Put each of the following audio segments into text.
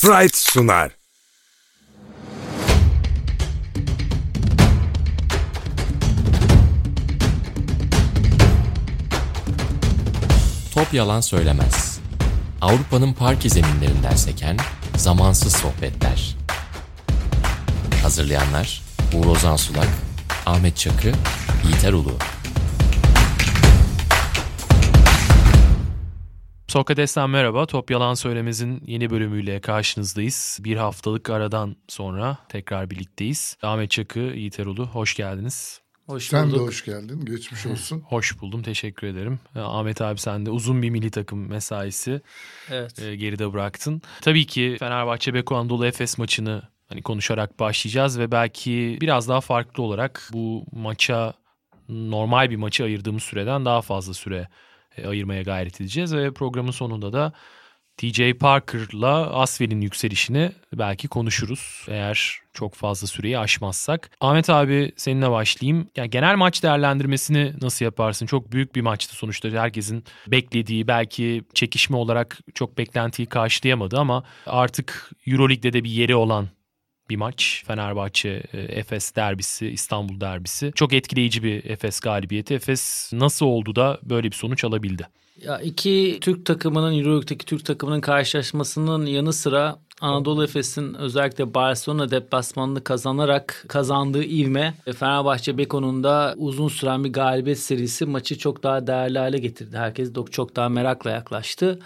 Fright sunar. Top yalan söylemez. Avrupa'nın parke zeminlerinden seken zamansız sohbetler. Hazırlayanlar Uğur Ozan Sulak, Ahmet Çakı, Yiğiter Ulu. Sokrates'ten merhaba. Top Yalan Söylemez'in yeni bölümüyle karşınızdayız. Bir haftalık aradan sonra tekrar birlikteyiz. Ahmet Çakı, Yiğiter Ulu hoş geldiniz. Hoş Sen bulduk. de hoş geldin. Geçmiş olsun. Hoş buldum, teşekkür ederim. Ee, Ahmet abi sen de uzun bir milli takım mesaisi Evet. e, geride bıraktın. Tabii ki Fenerbahçe Beko Anadolu Efes maçını hani konuşarak başlayacağız ve belki biraz daha farklı olarak bu maça normal bir maçı ayırdığımız süreden daha fazla süre ayırmaya gayret edeceğiz ve programın sonunda da TJ Parker'la Asvel'in yükselişini belki konuşuruz eğer çok fazla süreyi aşmazsak. Ahmet abi seninle başlayayım. Yani genel maç değerlendirmesini nasıl yaparsın? Çok büyük bir maçtı sonuçta. Herkesin beklediği belki çekişme olarak çok beklentiyi karşılayamadı ama artık Euroleague'de de bir yeri olan bir maç. Fenerbahçe e, Efes derbisi, İstanbul derbisi. Çok etkileyici bir Efes galibiyeti. Efes nasıl oldu da böyle bir sonuç alabildi? Ya iki Türk takımının Euroleague'deki Türk takımının karşılaşmasının yanı sıra Anadolu Efes'in özellikle Barcelona deplasmanını kazanarak kazandığı ivme Fenerbahçe Beko'nun da uzun süren bir galibiyet serisi maçı çok daha değerli hale getirdi. Herkes çok daha merakla yaklaştı.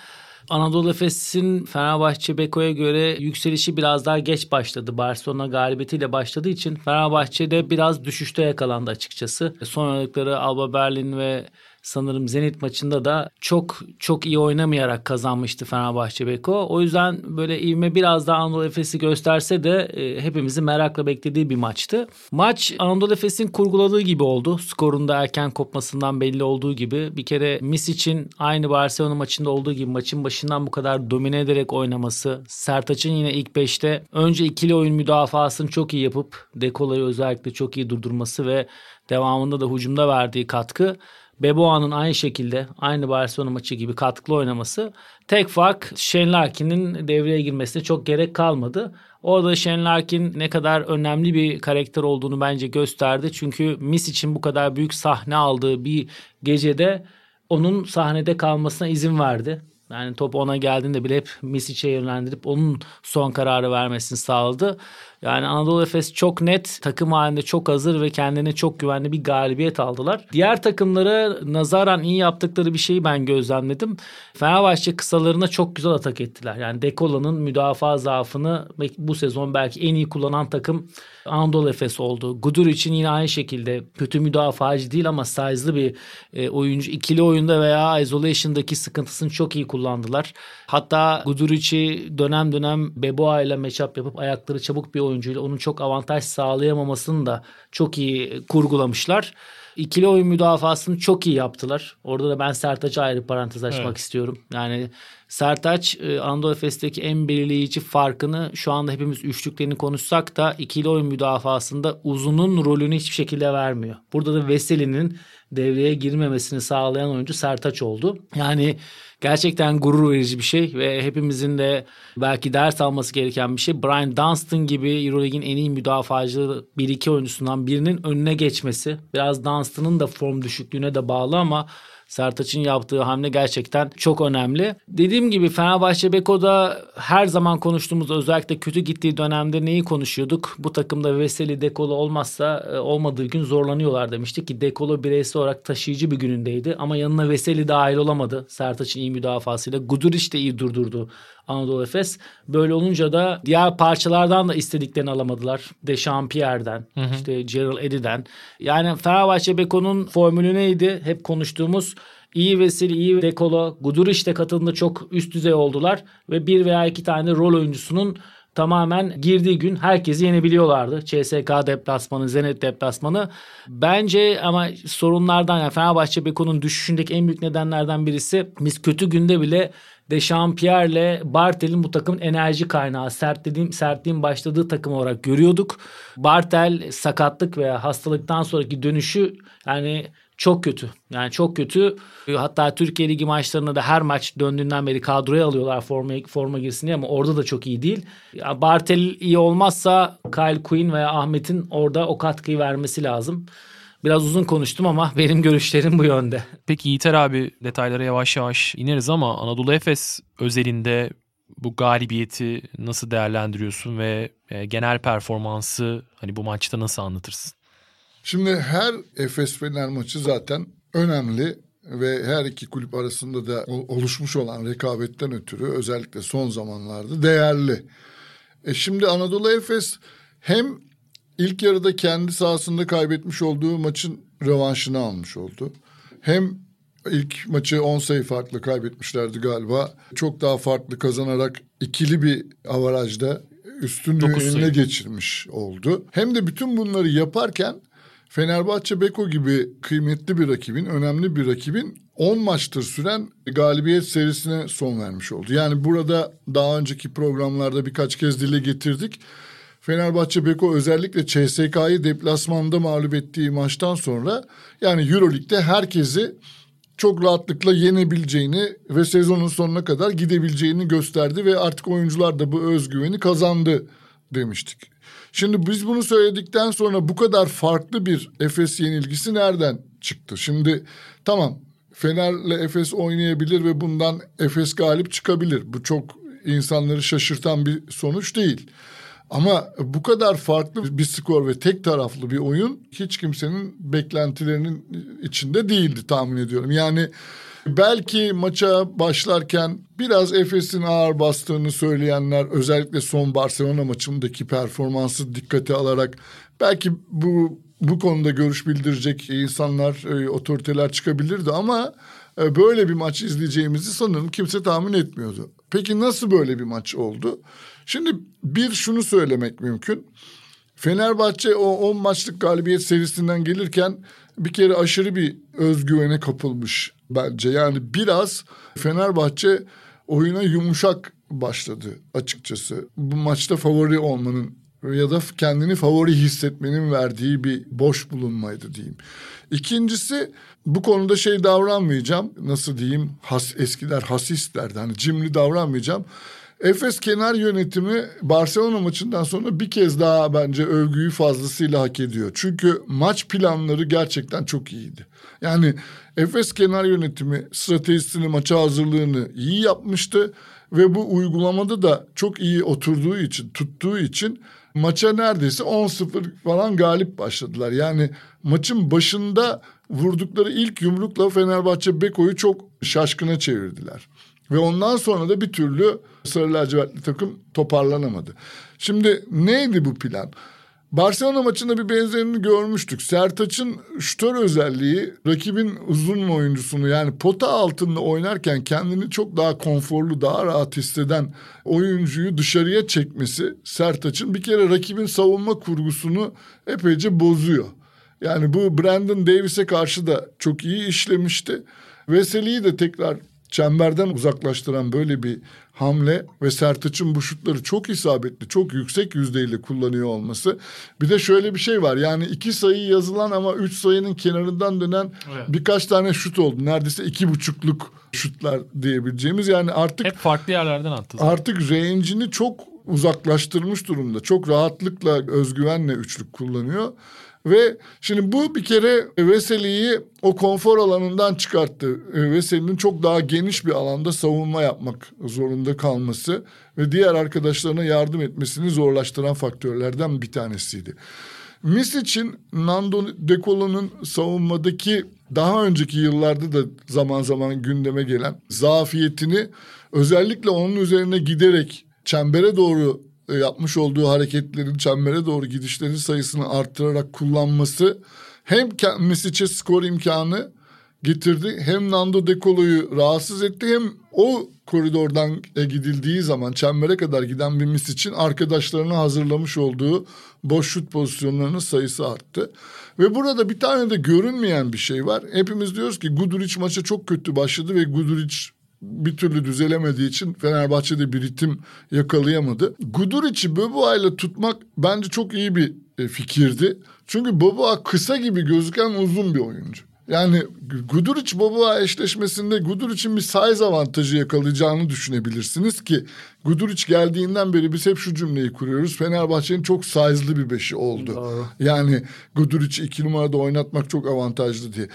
Anadolu Efes'in Fenerbahçe Beko'ya göre yükselişi biraz daha geç başladı. Barcelona galibiyetiyle başladığı için Fenerbahçe'de biraz düşüşte yakalandı açıkçası. Son oynadıkları Alba Berlin ve sanırım Zenit maçında da çok çok iyi oynamayarak kazanmıştı Fenerbahçe Beko. O yüzden böyle ivme biraz daha Anadolu Efes'i gösterse de e, hepimizin merakla beklediği bir maçtı. Maç Anadolu Efes'in kurguladığı gibi oldu. Skorun da erken kopmasından belli olduğu gibi. Bir kere Misic'in aynı Barcelona maçında olduğu gibi maçın başından bu kadar domine ederek oynaması. Sertaç'ın yine ilk 5'te önce ikili oyun müdafasını çok iyi yapıp Dekola'yı özellikle çok iyi durdurması ve devamında da hücumda verdiği katkı. Beboa'nın aynı şekilde aynı Barcelona maçı gibi katkılı oynaması. Tek fark Shane Larkin'in devreye girmesine çok gerek kalmadı. Orada Shane Larkin ne kadar önemli bir karakter olduğunu bence gösterdi. Çünkü Miss için bu kadar büyük sahne aldığı bir gecede onun sahnede kalmasına izin verdi. Yani top ona geldiğinde bile hep Misic'e yönlendirip onun son kararı vermesini sağladı. Yani Anadolu Efes çok net, takım halinde çok hazır ve kendine çok güvenli bir galibiyet aldılar. Diğer takımlara nazaran iyi yaptıkları bir şeyi ben gözlemledim. Fenerbahçe kısalarına çok güzel atak ettiler. Yani Dekola'nın müdafaa zaafını bu sezon belki en iyi kullanan takım Anadolu Efes oldu. Gudur için yine aynı şekilde kötü müdafacı değil ama size'lı bir e, oyuncu. ikili oyunda veya isolation'daki sıkıntısını çok iyi kullandılar. Hatta Guduric'i dönem dönem Beboa ile matchup yapıp ayakları çabuk bir oyuncuyla onun çok avantaj sağlayamamasını da çok iyi kurgulamışlar. İkili oyun müdafasını çok iyi yaptılar. Orada da ben Sertaç'a ayrı parantez açmak Evet. istiyorum. Yani Sertaç e, Anadolu Efes'teki en belirleyici farkını şu anda hepimiz üçlüklerini konuşsak da ikili oyun müdafasında uzunun rolünü hiçbir şekilde vermiyor. Burada da Veseli'nin devreye girmemesini sağlayan oyuncu Sertaç oldu. Yani gerçekten gurur verici bir şey ve hepimizin de belki ders alması gereken bir şey. Brian Dunstan gibi Euroleague'in en iyi müdafacı bir iki oyuncusundan birinin önüne geçmesi. Biraz Dunstan'ın da form düşüklüğüne de bağlı ama Sertaç'ın yaptığı hamle gerçekten çok önemli. Dediğim gibi Fenerbahçe Beko'da her zaman konuştuğumuz özellikle kötü gittiği dönemde neyi konuşuyorduk? Bu takımda Veseli Dekolo olmazsa e, olmadığı gün zorlanıyorlar demiştik ki Dekolo bireysel olarak taşıyıcı bir günündeydi ama yanına Veseli dahil olamadı. Sertaç'ın iyi müdafasıyla Guduric de iyi durdurdu Anadolu Efes. Böyle olunca da diğer parçalardan da istediklerini alamadılar. Dechampierre'den, işte Gerald Eddy'den. Yani Fenerbahçe Beko'nun formülü neydi? Hep konuştuğumuz iyi Veseli, iyi Dekolo, Guduric de katıldığında çok üst düzey oldular. Ve bir veya iki tane rol oyuncusunun tamamen girdiği gün herkesi yenebiliyorlardı. CSK deplasmanı, Zenit deplasmanı. Bence ama sorunlardan yani Fenerbahçe Beko'nun düşüşündeki en büyük nedenlerden birisi biz kötü günde bile Dechampierre'le Bartel'in bu takımın enerji kaynağı. Sert dediğim, sertliğin başladığı takım olarak görüyorduk. Bartel sakatlık veya hastalıktan sonraki dönüşü yani çok kötü. Yani çok kötü. Hatta Türkiye Ligi maçlarında da her maç döndüğünden beri kadroya alıyorlar forma, forma girsin diye ama orada da çok iyi değil. Ya Bartel iyi olmazsa Kyle Quinn veya Ahmet'in orada o katkıyı vermesi lazım. Biraz uzun konuştum ama benim görüşlerim bu yönde. Peki Yiğiter abi detaylara yavaş yavaş ineriz ama Anadolu Efes özelinde bu galibiyeti nasıl değerlendiriyorsun ve e, genel performansı hani bu maçta nasıl anlatırsın? Şimdi her Efes Fener maçı zaten önemli ve her iki kulüp arasında da oluşmuş olan rekabetten ötürü özellikle son zamanlarda değerli. E şimdi Anadolu Efes hem ilk yarıda kendi sahasında kaybetmiş olduğu maçın rövanşını almış oldu. Hem ilk maçı 10 sayı farklı kaybetmişlerdi galiba. Çok daha farklı kazanarak ikili bir avarajda üstünlüğü eline geçirmiş oldu. Hem de bütün bunları yaparken Fenerbahçe Beko gibi kıymetli bir rakibin, önemli bir rakibin 10 maçtır süren galibiyet serisine son vermiş oldu. Yani burada daha önceki programlarda birkaç kez dile getirdik. Fenerbahçe Beko özellikle CSK'yı deplasmanda mağlup ettiği maçtan sonra yani Euroleague'de herkesi çok rahatlıkla yenebileceğini ve sezonun sonuna kadar gidebileceğini gösterdi ve artık oyuncular da bu özgüveni kazandı demiştik. Şimdi biz bunu söyledikten sonra bu kadar farklı bir Efes yenilgisi nereden çıktı? Şimdi tamam Fener'le Efes oynayabilir ve bundan Efes galip çıkabilir. Bu çok insanları şaşırtan bir sonuç değil. Ama bu kadar farklı bir skor ve tek taraflı bir oyun hiç kimsenin beklentilerinin içinde değildi tahmin ediyorum. Yani belki maça başlarken biraz Efes'in ağır bastığını söyleyenler özellikle son Barcelona maçındaki performansı dikkate alarak belki bu bu konuda görüş bildirecek insanlar, e, otoriteler çıkabilirdi ama böyle bir maç izleyeceğimizi sanırım kimse tahmin etmiyordu. Peki nasıl böyle bir maç oldu? Şimdi bir şunu söylemek mümkün. Fenerbahçe o 10 maçlık galibiyet serisinden gelirken bir kere aşırı bir özgüvene kapılmış bence. Yani biraz Fenerbahçe oyuna yumuşak başladı açıkçası. Bu maçta favori olmanın ya da kendini favori hissetmenin verdiği bir boş bulunmaydı diyeyim. İkincisi bu konuda şey davranmayacağım. Nasıl diyeyim? Has, eskiler hasis derdi. Hani cimri davranmayacağım. Efes kenar yönetimi Barcelona maçından sonra bir kez daha bence övgüyü fazlasıyla hak ediyor. Çünkü maç planları gerçekten çok iyiydi. Yani Efes kenar yönetimi stratejisini, maça hazırlığını iyi yapmıştı. Ve bu uygulamada da çok iyi oturduğu için, tuttuğu için maça neredeyse 10-0 falan galip başladılar. Yani maçın başında vurdukları ilk yumrukla Fenerbahçe Beko'yu çok şaşkına çevirdiler. Ve ondan sonra da bir türlü Sarı lacivertli takım toparlanamadı. Şimdi neydi bu plan? Barcelona maçında bir benzerini görmüştük. Sertaç'ın şutör özelliği rakibin uzun oyuncusunu yani pota altında oynarken kendini çok daha konforlu, daha rahat hisseden oyuncuyu dışarıya çekmesi Sertaç'ın bir kere rakibin savunma kurgusunu epeyce bozuyor. Yani bu Brandon Davis'e karşı da çok iyi işlemişti. Veseli'yi de tekrar çemberden uzaklaştıran böyle bir hamle ve Sertaç'ın bu şutları çok isabetli, çok yüksek yüzdeyle kullanıyor olması. Bir de şöyle bir şey var yani iki sayı yazılan ama üç sayının kenarından dönen evet. birkaç tane şut oldu. Neredeyse iki buçukluk şutlar diyebileceğimiz yani artık... Hep farklı yerlerden attı. Zaten. Artık range'ini çok uzaklaştırmış durumda. Çok rahatlıkla, özgüvenle üçlük kullanıyor. Ve şimdi bu bir kere Veseli'yi o konfor alanından çıkarttı. E, Veseli'nin çok daha geniş bir alanda savunma yapmak zorunda kalması ve diğer arkadaşlarına yardım etmesini zorlaştıran faktörlerden bir tanesiydi. Mis için Nando De Colo'nun savunmadaki daha önceki yıllarda da zaman zaman gündeme gelen zafiyetini özellikle onun üzerine giderek çembere doğru e, yapmış olduğu hareketlerin çembere doğru gidişlerin sayısını arttırarak kullanması hem Misic'e skor imkanı getirdi hem Nando De Colo'yu rahatsız etti hem o koridordan gidildiği zaman çembere kadar giden bir mis için arkadaşlarına hazırlamış olduğu boş şut pozisyonlarının sayısı arttı. Ve burada bir tane de görünmeyen bir şey var. Hepimiz diyoruz ki Guduric maça çok kötü başladı ve Guduric bir türlü düzelemediği için Fenerbahçe'de bir ritim yakalayamadı. Guduric'i Boboa ile tutmak bence çok iyi bir e, fikirdi. Çünkü Boboa kısa gibi gözüken uzun bir oyuncu. Yani Guduric Boboa eşleşmesinde Guduric'in bir size avantajı yakalayacağını düşünebilirsiniz ki Guduric geldiğinden beri biz hep şu cümleyi kuruyoruz. Fenerbahçe'nin çok size'lı bir beşi oldu. Doğru. Yani Guduric'i iki numarada oynatmak çok avantajlı diye.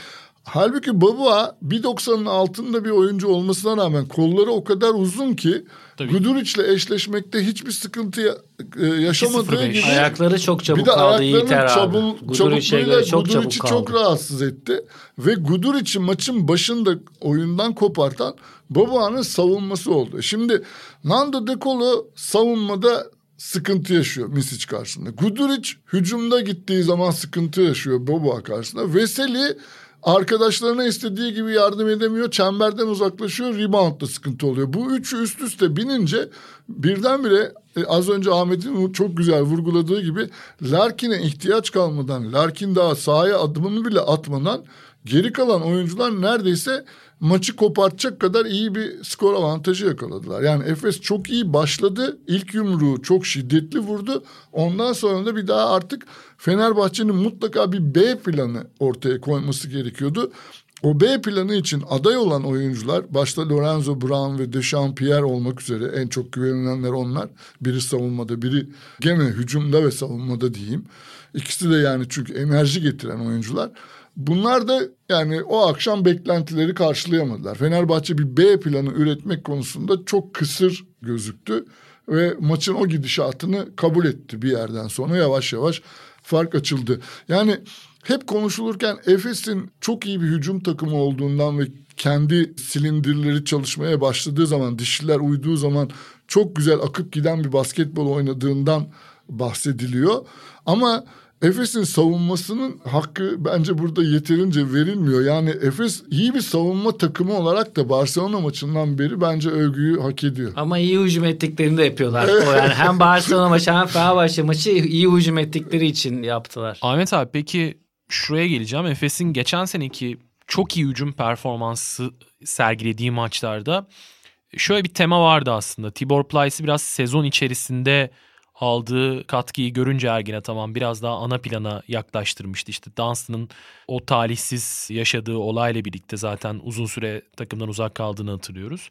Halbuki Babua 1.90'ın altında bir oyuncu olmasına rağmen kolları o kadar uzun ki. Guduric'le eşleşmekte hiçbir sıkıntı e, yaşamadığı 2.05. gibi Ayakları çok çabuk bir de kaldı Yiğiter ayaklarının abi. çabukluğuyla çok çabuk Guduric'i kaldı. çok rahatsız etti. Ve Guduric'i maçın başında oyundan kopartan Babua'nın savunması oldu. Şimdi Nando De Colo savunmada sıkıntı yaşıyor Misic karşısında. Guduric hücumda gittiği zaman sıkıntı yaşıyor Babua karşısında. Veseli arkadaşlarına istediği gibi yardım edemiyor. Çemberden uzaklaşıyor. Reboundda sıkıntı oluyor. Bu üçü üst üste binince birdenbire e, az önce Ahmet'in çok güzel vurguladığı gibi Larkin'e ihtiyaç kalmadan Larkin daha sahaya adımını bile atmadan geri kalan oyuncular neredeyse maçı kopartacak kadar iyi bir skor avantajı yakaladılar. Yani Efes çok iyi başladı. İlk yumruğu çok şiddetli vurdu. Ondan sonra da bir daha artık Fenerbahçe'nin mutlaka bir B planı ortaya koyması gerekiyordu. O B planı için aday olan oyuncular başta Lorenzo Brown ve Dechampierre olmak üzere en çok güvenilenler onlar. Biri savunmada biri gene hücumda ve savunmada diyeyim. İkisi de yani çünkü enerji getiren oyuncular. Bunlar da yani o akşam beklentileri karşılayamadılar. Fenerbahçe bir B planı üretmek konusunda çok kısır gözüktü ve maçın o gidişatını kabul etti bir yerden sonra yavaş yavaş fark açıldı. Yani hep konuşulurken Efes'in çok iyi bir hücum takımı olduğundan ve kendi silindirleri çalışmaya başladığı zaman, dişliler uyduğu zaman çok güzel akıp giden bir basketbol oynadığından bahsediliyor. Ama Efes'in savunmasının hakkı bence burada yeterince verilmiyor. Yani Efes iyi bir savunma takımı olarak da Barcelona maçından beri bence övgüyü hak ediyor. Ama iyi hücum ettiklerini de yapıyorlar. O yani hem Barcelona maçı hem Fenerbahçe maçı iyi hücum ettikleri için yaptılar. Ahmet abi peki şuraya geleceğim. Efes'in geçen seneki çok iyi hücum performansı sergilediği maçlarda şöyle bir tema vardı aslında. Tibor Plyce'i biraz sezon içerisinde aldığı katkıyı görünce Ergin tamam biraz daha ana plana yaklaştırmıştı. İşte Dunstan'ın o talihsiz yaşadığı olayla birlikte zaten uzun süre takımdan uzak kaldığını hatırlıyoruz.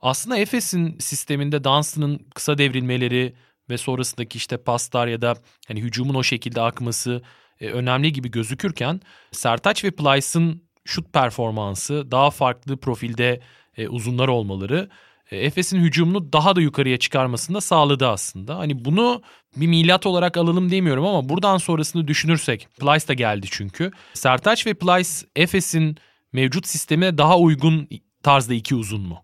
Aslında Efes'in sisteminde Dunstan'ın kısa devrilmeleri ve sonrasındaki işte paslar ya da hani hücumun o şekilde akması e, önemli gibi gözükürken Sertaç ve Plyce'ın şut performansı daha farklı profilde e, uzunlar olmaları Efes'in hücumunu daha da yukarıya çıkarmasını da sağladı aslında. Hani bunu bir milat olarak alalım demiyorum ama buradan sonrasını düşünürsek Plyce da geldi çünkü. Sertaç ve Plyce Efes'in mevcut sistemine daha uygun tarzda iki uzun mu?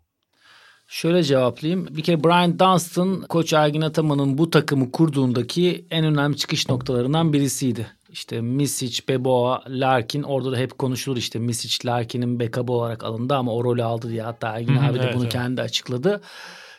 Şöyle cevaplayayım. Bir kere Brian Dunstan, Koç Ergin Ataman'ın bu takımı kurduğundaki en önemli çıkış noktalarından birisiydi. İşte Misic, Beboa, Larkin orada da hep konuşulur işte Misic Larkin'in backup'ı olarak alındı ama o rolü aldı diye hatta hı, abi de evet, bunu evet. kendi açıkladı.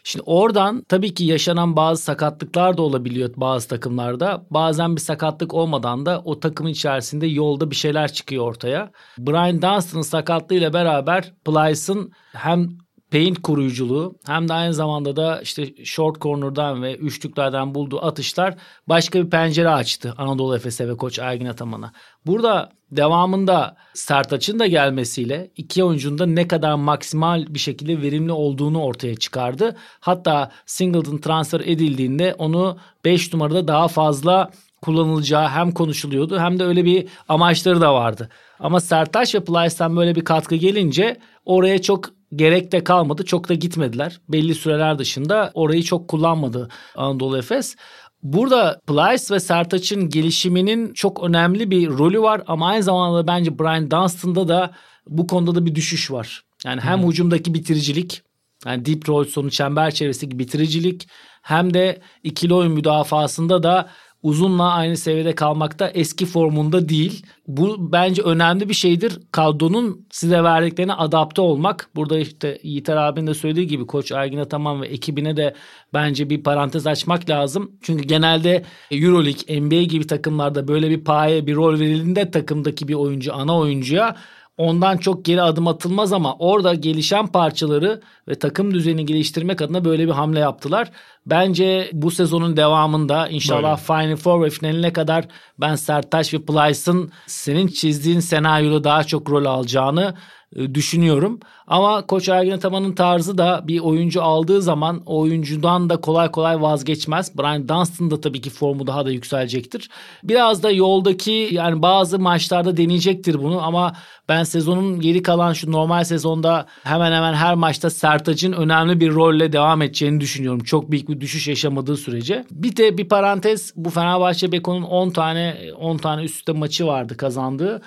Şimdi oradan tabii ki yaşanan bazı sakatlıklar da olabiliyor bazı takımlarda. Bazen bir sakatlık olmadan da o takımın içerisinde yolda bir şeyler çıkıyor ortaya. Brian Dunstan'ın sakatlığıyla beraber Plyce'ın hem paint koruyuculuğu hem de aynı zamanda da işte short corner'dan ve üçlüklerden bulduğu atışlar başka bir pencere açtı Anadolu Efes'e ve Koç Ergin Ataman'a. Burada devamında Sertaç'ın da gelmesiyle iki oyuncunun da ne kadar maksimal bir şekilde verimli olduğunu ortaya çıkardı. Hatta Singleton transfer edildiğinde onu 5 numarada daha fazla kullanılacağı hem konuşuluyordu hem de öyle bir amaçları da vardı. Ama Sertaç ve Plyce'den böyle bir katkı gelince oraya çok gerek de kalmadı. Çok da gitmediler. Belli süreler dışında orayı çok kullanmadı Anadolu Efes. Burada Plyce ve Sertaç'ın gelişiminin çok önemli bir rolü var ama aynı zamanda bence Brian Dunstan'da da bu konuda da bir düşüş var. Yani hem hücumdaki bitiricilik yani deep roll sonu çember çevresindeki bitiricilik hem de ikili oyun müdafasında da uzunla aynı seviyede kalmakta eski formunda değil. Bu bence önemli bir şeydir. Kadronun size verdiklerine adapte olmak. Burada işte Yiğiter abinin de söylediği gibi Koç Ergin Ataman ve ekibine de bence bir parantez açmak lazım. Çünkü genelde Euroleague, NBA gibi takımlarda böyle bir paye bir rol verildiğinde takımdaki bir oyuncu ana oyuncuya ondan çok geri adım atılmaz ama orada gelişen parçaları ve takım düzenini geliştirmek adına böyle bir hamle yaptılar. Bence bu sezonun devamında inşallah Final Four ve finaline kadar ben Sertaç ve Plyce'ın senin çizdiğin senaryoda daha çok rol alacağını düşünüyorum. Ama Koç Ergin Ataman'ın tarzı da bir oyuncu aldığı zaman o oyuncudan da kolay kolay vazgeçmez. Brian Dunstan da tabii ki formu daha da yükselecektir. Biraz da yoldaki yani bazı maçlarda deneyecektir bunu ama ben sezonun geri kalan şu normal sezonda hemen hemen her maçta Sertaç'ın önemli bir rolle devam edeceğini düşünüyorum. Çok büyük bir düşüş yaşamadığı sürece. Bir de bir parantez bu Fenerbahçe Beko'nun 10 tane 10 tane üst üste maçı vardı kazandığı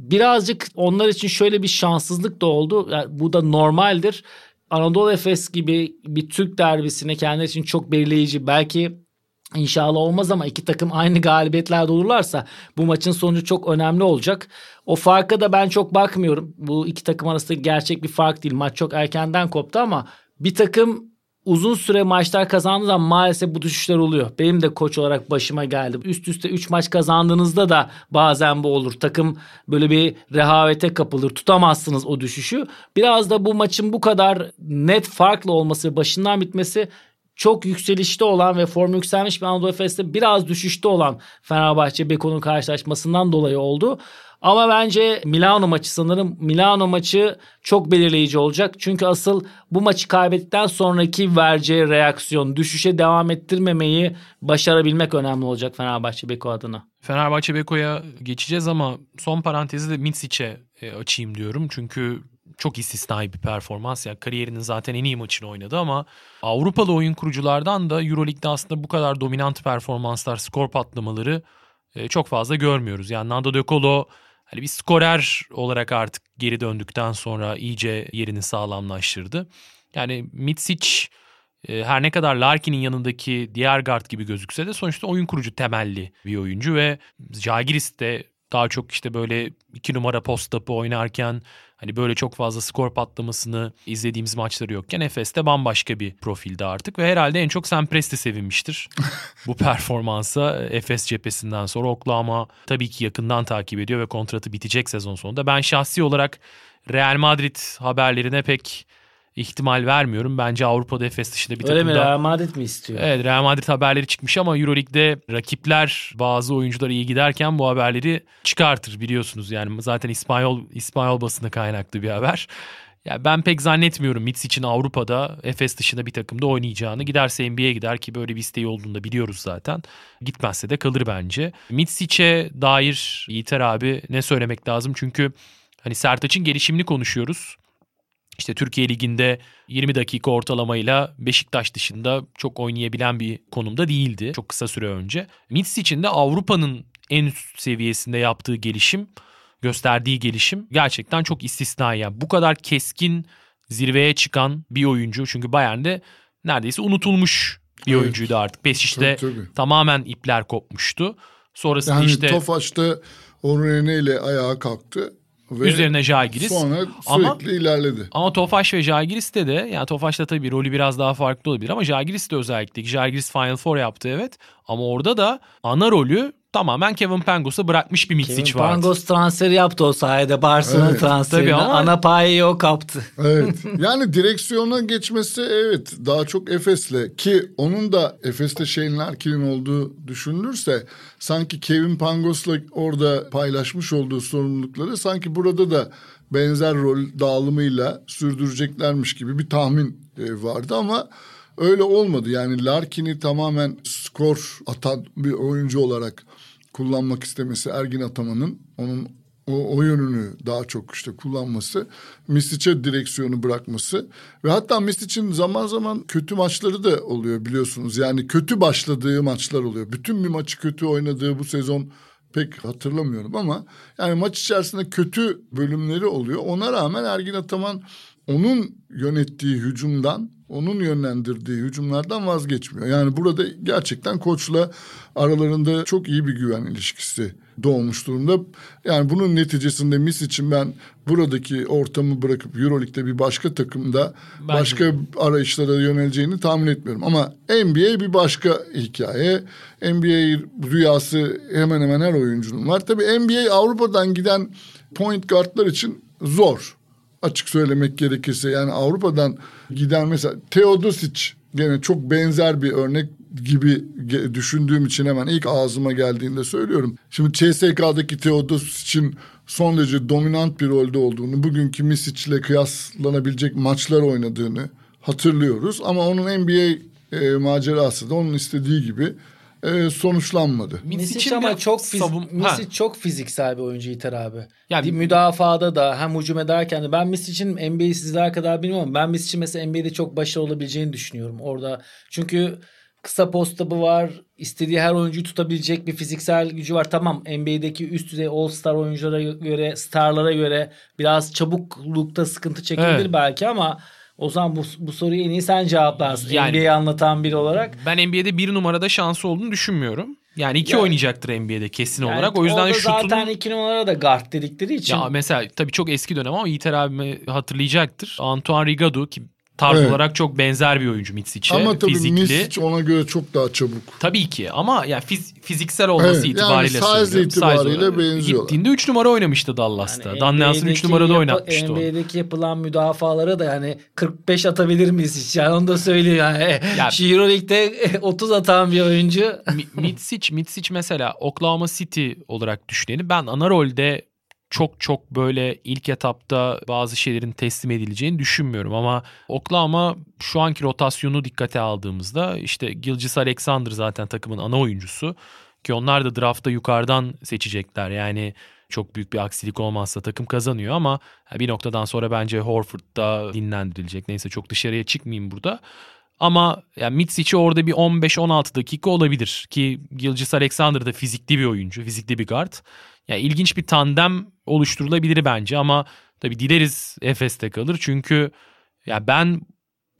birazcık onlar için şöyle bir şanssızlık da oldu. Yani bu da normaldir. Anadolu Efes gibi bir Türk derbisine kendileri için çok belirleyici. Belki inşallah olmaz ama iki takım aynı galibiyetlerde olurlarsa bu maçın sonucu çok önemli olacak. O farka da ben çok bakmıyorum. Bu iki takım arasında gerçek bir fark değil. Maç çok erkenden koptu ama bir takım uzun süre maçlar kazandığı maalesef bu düşüşler oluyor. Benim de koç olarak başıma geldi. Üst üste 3 maç kazandığınızda da bazen bu olur. Takım böyle bir rehavete kapılır. Tutamazsınız o düşüşü. Biraz da bu maçın bu kadar net farklı olması başından bitmesi çok yükselişte olan ve form yükselmiş bir Anadolu Efes'te biraz düşüşte olan Fenerbahçe Beko'nun karşılaşmasından dolayı oldu. Ama bence Milano maçı sanırım Milano maçı çok belirleyici olacak. Çünkü asıl bu maçı kaybettikten sonraki vereceği reaksiyon, düşüşe devam ettirmemeyi başarabilmek önemli olacak Fenerbahçe Beko adına. Fenerbahçe Beko'ya geçeceğiz ama son parantezi de Mitsic'e e, açayım diyorum. Çünkü çok istisnai bir performans. Yani kariyerinin zaten en iyi maçını oynadı ama Avrupalı oyun kuruculardan da Euroleague'de aslında bu kadar dominant performanslar, skor patlamaları e, çok fazla görmüyoruz. Yani Nando De Colo hani bir skorer olarak artık geri döndükten sonra iyice yerini sağlamlaştırdı. Yani Mitsic e, her ne kadar Larkin'in yanındaki diğer guard gibi gözükse de sonuçta oyun kurucu temelli bir oyuncu ve Jagiris de daha çok işte böyle iki numara post-up'ı oynarken hani böyle çok fazla skor patlamasını izlediğimiz maçları yokken Efes'te bambaşka bir profilde artık ve herhalde en çok Sam Presti sevinmiştir bu performansa Efes cephesinden sonra Oklahoma tabii ki yakından takip ediyor ve kontratı bitecek sezon sonunda. Ben şahsi olarak Real Madrid haberlerine pek ihtimal vermiyorum. Bence Avrupa'da Efes dışında bir Öyle takımda... mi Real Madrid mi istiyor? Evet Real Madrid haberleri çıkmış ama Euroleague'de rakipler bazı oyuncular iyi giderken bu haberleri çıkartır biliyorsunuz. Yani zaten İspanyol İspanyol basını kaynaklı bir haber. Ya ben pek zannetmiyorum Mitz için Avrupa'da Efes dışında bir takımda oynayacağını. Giderse NBA'ye gider ki böyle bir isteği olduğunu da biliyoruz zaten. Gitmezse de kalır bence. Mitsic'e dair Yiğiter abi ne söylemek lazım? Çünkü hani Sertaç'ın gelişimini konuşuyoruz. İşte Türkiye Ligi'nde 20 dakika ortalamayla Beşiktaş dışında çok oynayabilen bir konumda değildi çok kısa süre önce. Mitz için de Avrupa'nın en üst seviyesinde yaptığı gelişim, gösterdiği gelişim gerçekten çok istisnai. Yani bu kadar keskin zirveye çıkan bir oyuncu çünkü Bayern'de neredeyse unutulmuş bir Evet. oyuncuydu artık. Tabii. tamamen ipler kopmuştu. Sonrasında Yani işte Tofaş'ta Orene ile ayağa kalktı. Ve üzerine Jagiris. Sonra sürekli Ama- ilerledi. Ama Tofaş ve Jagiris'te de yani Tofaş'ta tabii rolü biraz daha farklı olabilir ama Jagiris'te özellikle Jagiris Final Four yaptı evet. Ama orada da ana rolü tamamen Kevin Pangos'a bırakmış bir Mitsic Kevin vardı. Pangos transferi yaptı o sayede Barcelona Evet. transferini. Tabii ama- Ana payı o kaptı. Evet. Yani direksiyona geçmesi evet daha çok Efes'le ki onun da Efes'te Shane Larkin'in olduğu düşünülürse sanki Kevin Pangos'la orada paylaşmış olduğu sorumlulukları sanki burada da benzer rol dağılımıyla sürdüreceklermiş gibi bir tahmin e, vardı ama öyle olmadı. Yani Larkin'i tamamen skor atan bir oyuncu olarak kullanmak istemesi Ergin Ataman'ın onun o, o yönünü daha çok işte kullanması, Mistic'e direksiyonu bırakması ve hatta Mistic'in zaman zaman kötü maçları da oluyor biliyorsunuz. Yani kötü başladığı maçlar oluyor. Bütün bir maçı kötü oynadığı bu sezon pek hatırlamıyorum ama yani maç içerisinde kötü bölümleri oluyor. Ona rağmen Ergin Ataman onun yönettiği hücumdan, onun yönlendirdiği hücumlardan vazgeçmiyor. Yani burada gerçekten koçla aralarında çok iyi bir güven ilişkisi doğmuş durumda. Yani bunun neticesinde Mis için ben buradaki ortamı bırakıp Euroleague'de bir başka takımda Bence başka arayışlara yöneleceğini tahmin etmiyorum. Ama NBA bir başka hikaye. NBA rüyası hemen hemen her oyuncunun var. Tabii NBA Avrupa'dan giden point guardlar için zor. Açık söylemek gerekirse yani Avrupa'dan giden mesela Teodosic gene çok benzer bir örnek gibi düşündüğüm için hemen ilk ağzıma geldiğinde söylüyorum. Şimdi CSK'daki Teodosic'in son derece dominant bir rolde olduğunu, bugünkü Misic ile kıyaslanabilecek maçlar oynadığını hatırlıyoruz. Ama onun NBA e, macerası da onun istediği gibi e, sonuçlanmadı. Misic ama çok fiz savun... Misic çok fiziksel bir oyuncu İter abi. Yani müdafada da hem hücum ederken de ben Misic'in NBA'yi sizler kadar bilmiyorum. Ben Misic'in mesela NBA'de çok başarılı olabileceğini düşünüyorum orada. Çünkü kısa postabı var. istediği her oyuncuyu tutabilecek bir fiziksel gücü var. Tamam NBA'deki üst düzey All-Star oyunculara göre, starlara göre biraz çabuklukta sıkıntı çekebilir evet. belki ama o zaman bu, bu soruyu en iyi sen cevaplarsın. Yani, NBA'yi anlatan biri olarak. Ben NBA'de bir numarada şansı olduğunu düşünmüyorum. Yani iki yani, oynayacaktır NBA'de kesin yani olarak. O yüzden şutun... zaten iki numara da guard dedikleri için. Ya mesela tabii çok eski dönem ama Yiğiter abime hatırlayacaktır. Antoine Rigado ki tarz evet. olarak çok benzer bir oyuncu Mitsic'e. Ama tabii fizikli. Mitsic ona göre çok daha çabuk. Tabii ki ama yani fiz, fiziksel olması evet, itibariyle yani size itibariyle size benziyorlar. Gittiğinde 3 numara oynamıştı Dallas'ta. Yani Dan Nelson 3 numarada oynatmıştı NBA'deki yapılan müdafalara da yani 45 atabilir miyiz hiç? Yani onu da söyleyeyim yani. yani Euroleague'de 30 atan bir oyuncu. Mitsic, Mitsic mesela Oklahoma City olarak düşünelim. Ben ana rolde çok çok böyle ilk etapta bazı şeylerin teslim edileceğini düşünmüyorum ama Oklahoma şu anki rotasyonu dikkate aldığımızda işte Gilgis Alexander zaten takımın ana oyuncusu ki onlar da draftta yukarıdan seçecekler yani çok büyük bir aksilik olmazsa takım kazanıyor ama bir noktadan sonra bence Horford da dinlendirilecek. Neyse çok dışarıya çıkmayayım burada. Ama yani Mitsic'i orada bir 15-16 dakika olabilir ki Gilgis Alexander da fizikli bir oyuncu, fizikli bir guard. Yani ilginç bir tandem oluşturulabilir bence ama tabii dileriz Efes'te kalır. Çünkü ya ben